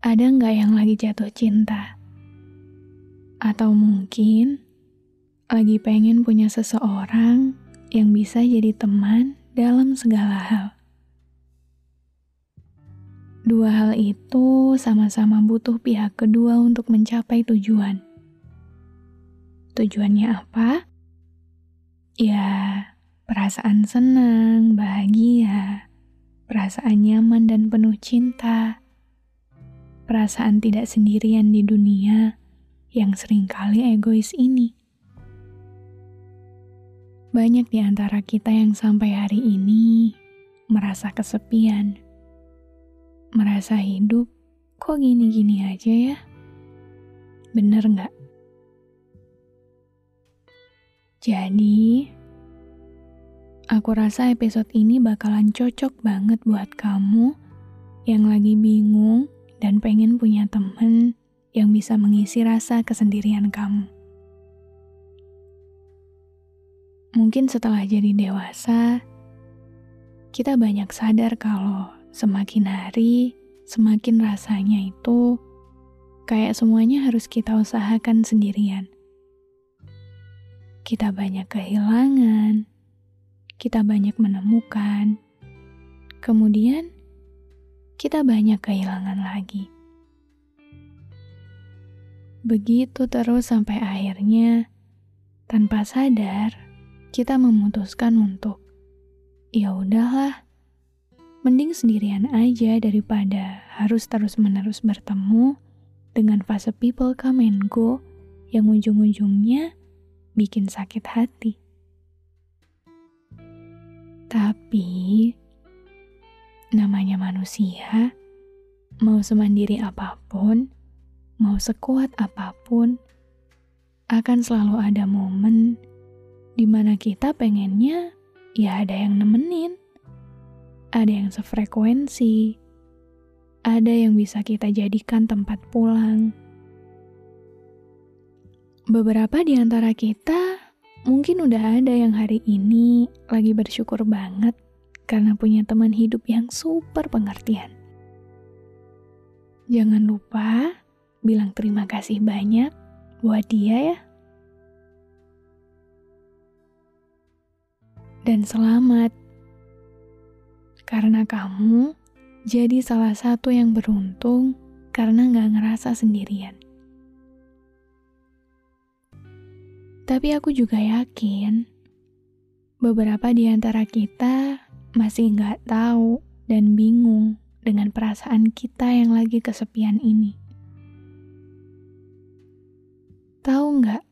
Ada nggak yang lagi jatuh cinta? Atau mungkin lagi pengen punya seseorang yang bisa jadi teman dalam segala hal. Dua hal itu sama-sama butuh pihak kedua untuk mencapai tujuan. Tujuannya apa? Ya, perasaan senang, bahagia, perasaan nyaman dan penuh cinta perasaan tidak sendirian di dunia yang sering kali egois ini. Banyak di antara kita yang sampai hari ini merasa kesepian, merasa hidup kok gini-gini aja ya? Bener nggak? Jadi, aku rasa episode ini bakalan cocok banget buat kamu yang lagi bingung dan pengen punya temen yang bisa mengisi rasa kesendirian kamu. Mungkin setelah jadi dewasa, kita banyak sadar kalau semakin hari, semakin rasanya itu kayak semuanya harus kita usahakan sendirian. Kita banyak kehilangan, kita banyak menemukan, kemudian kita banyak kehilangan lagi. Begitu terus sampai akhirnya, tanpa sadar, kita memutuskan untuk, ya udahlah, mending sendirian aja daripada harus terus-menerus bertemu dengan fase people come and go yang ujung-ujungnya bikin sakit hati. Tapi Namanya manusia, mau semandiri apa pun, mau sekuat apa pun, akan selalu ada momen di mana kita pengennya ya ada yang nemenin, ada yang sefrekuensi, ada yang bisa kita jadikan tempat pulang. Beberapa di antara kita mungkin udah ada yang hari ini lagi bersyukur banget karena punya teman hidup yang super pengertian. Jangan lupa bilang terima kasih banyak buat dia ya. Dan selamat, karena kamu jadi salah satu yang beruntung karena gak ngerasa sendirian. Tapi aku juga yakin beberapa di antara kita masih nggak tahu dan bingung dengan perasaan kita yang lagi kesepian ini. Tahu nggak?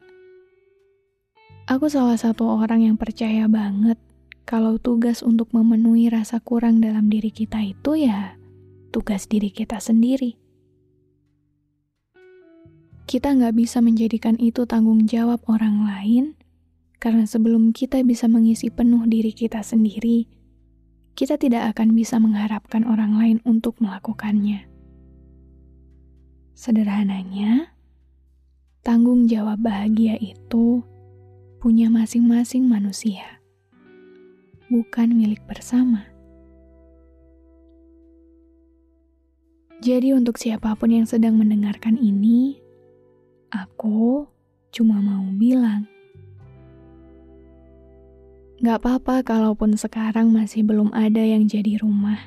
Aku salah satu orang yang percaya banget kalau tugas untuk memenuhi rasa kurang dalam diri kita itu ya tugas diri kita sendiri. Kita nggak bisa menjadikan itu tanggung jawab orang lain, karena sebelum kita bisa mengisi penuh diri kita sendiri, kita tidak akan bisa mengharapkan orang lain untuk melakukannya. Sederhananya, tanggung jawab bahagia itu punya masing-masing manusia, bukan milik bersama. Jadi, untuk siapa pun yang sedang mendengarkan ini, aku cuma mau bilang, Gak apa-apa kalaupun sekarang masih belum ada yang jadi rumah.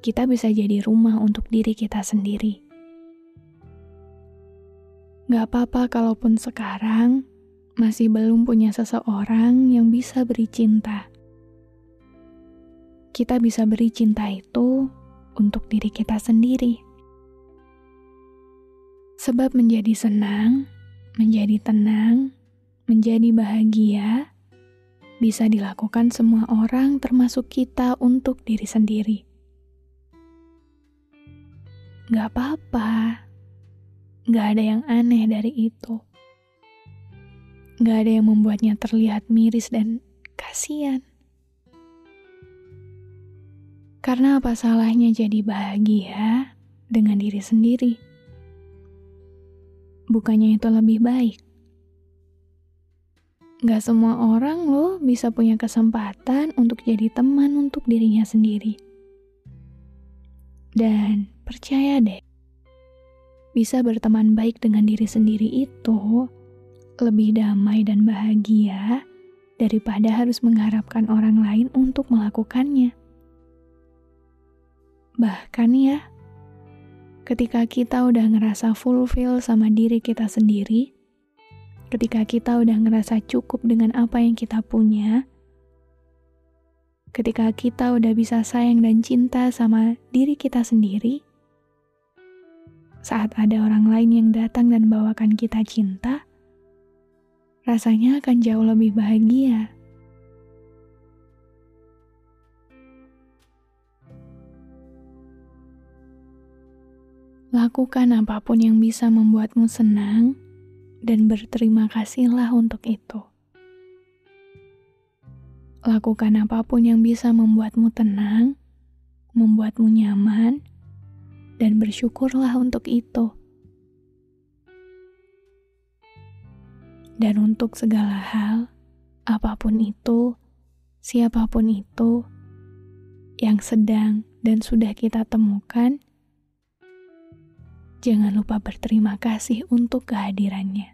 Kita bisa jadi rumah untuk diri kita sendiri. Gak apa-apa kalaupun sekarang masih belum punya seseorang yang bisa beri cinta. Kita bisa beri cinta itu untuk diri kita sendiri. Sebab menjadi senang, menjadi tenang, menjadi bahagia bisa dilakukan semua orang, termasuk kita, untuk diri sendiri. Gak apa-apa, gak ada yang aneh dari itu. Gak ada yang membuatnya terlihat miris dan kasihan. Karena apa salahnya jadi bahagia dengan diri sendiri? Bukannya itu lebih baik? Gak semua orang loh bisa punya kesempatan untuk jadi teman untuk dirinya sendiri. Dan percaya deh, bisa berteman baik dengan diri sendiri itu lebih damai dan bahagia daripada harus mengharapkan orang lain untuk melakukannya. Bahkan ya, ketika kita udah ngerasa fulfill sama diri kita sendiri, ketika kita udah ngerasa cukup dengan apa yang kita punya, ketika kita udah bisa sayang dan cinta sama diri kita sendiri, saat ada orang lain yang datang dan bawakan kita cinta, rasanya akan jauh lebih bahagia. Lakukan apa pun yang bisa membuatmu senang dan berterima kasihlah untuk itu. Lakukan apa pun yang bisa membuatmu tenang, membuatmu nyaman, dan bersyukurlah untuk itu. Dan untuk segala hal, apa pun itu, siapa pun itu, yang sedang dan sudah kita temukan, jangan lupa berterima kasih untuk kehadirannya.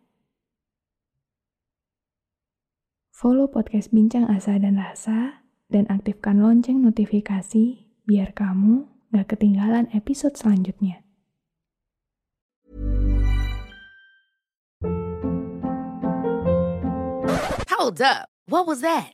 Follow podcast Bincang Asa dan Rasa dan aktifkan lonceng notifikasi biar kamu gak ketinggalan episode selanjutnya. Hold up. What was that?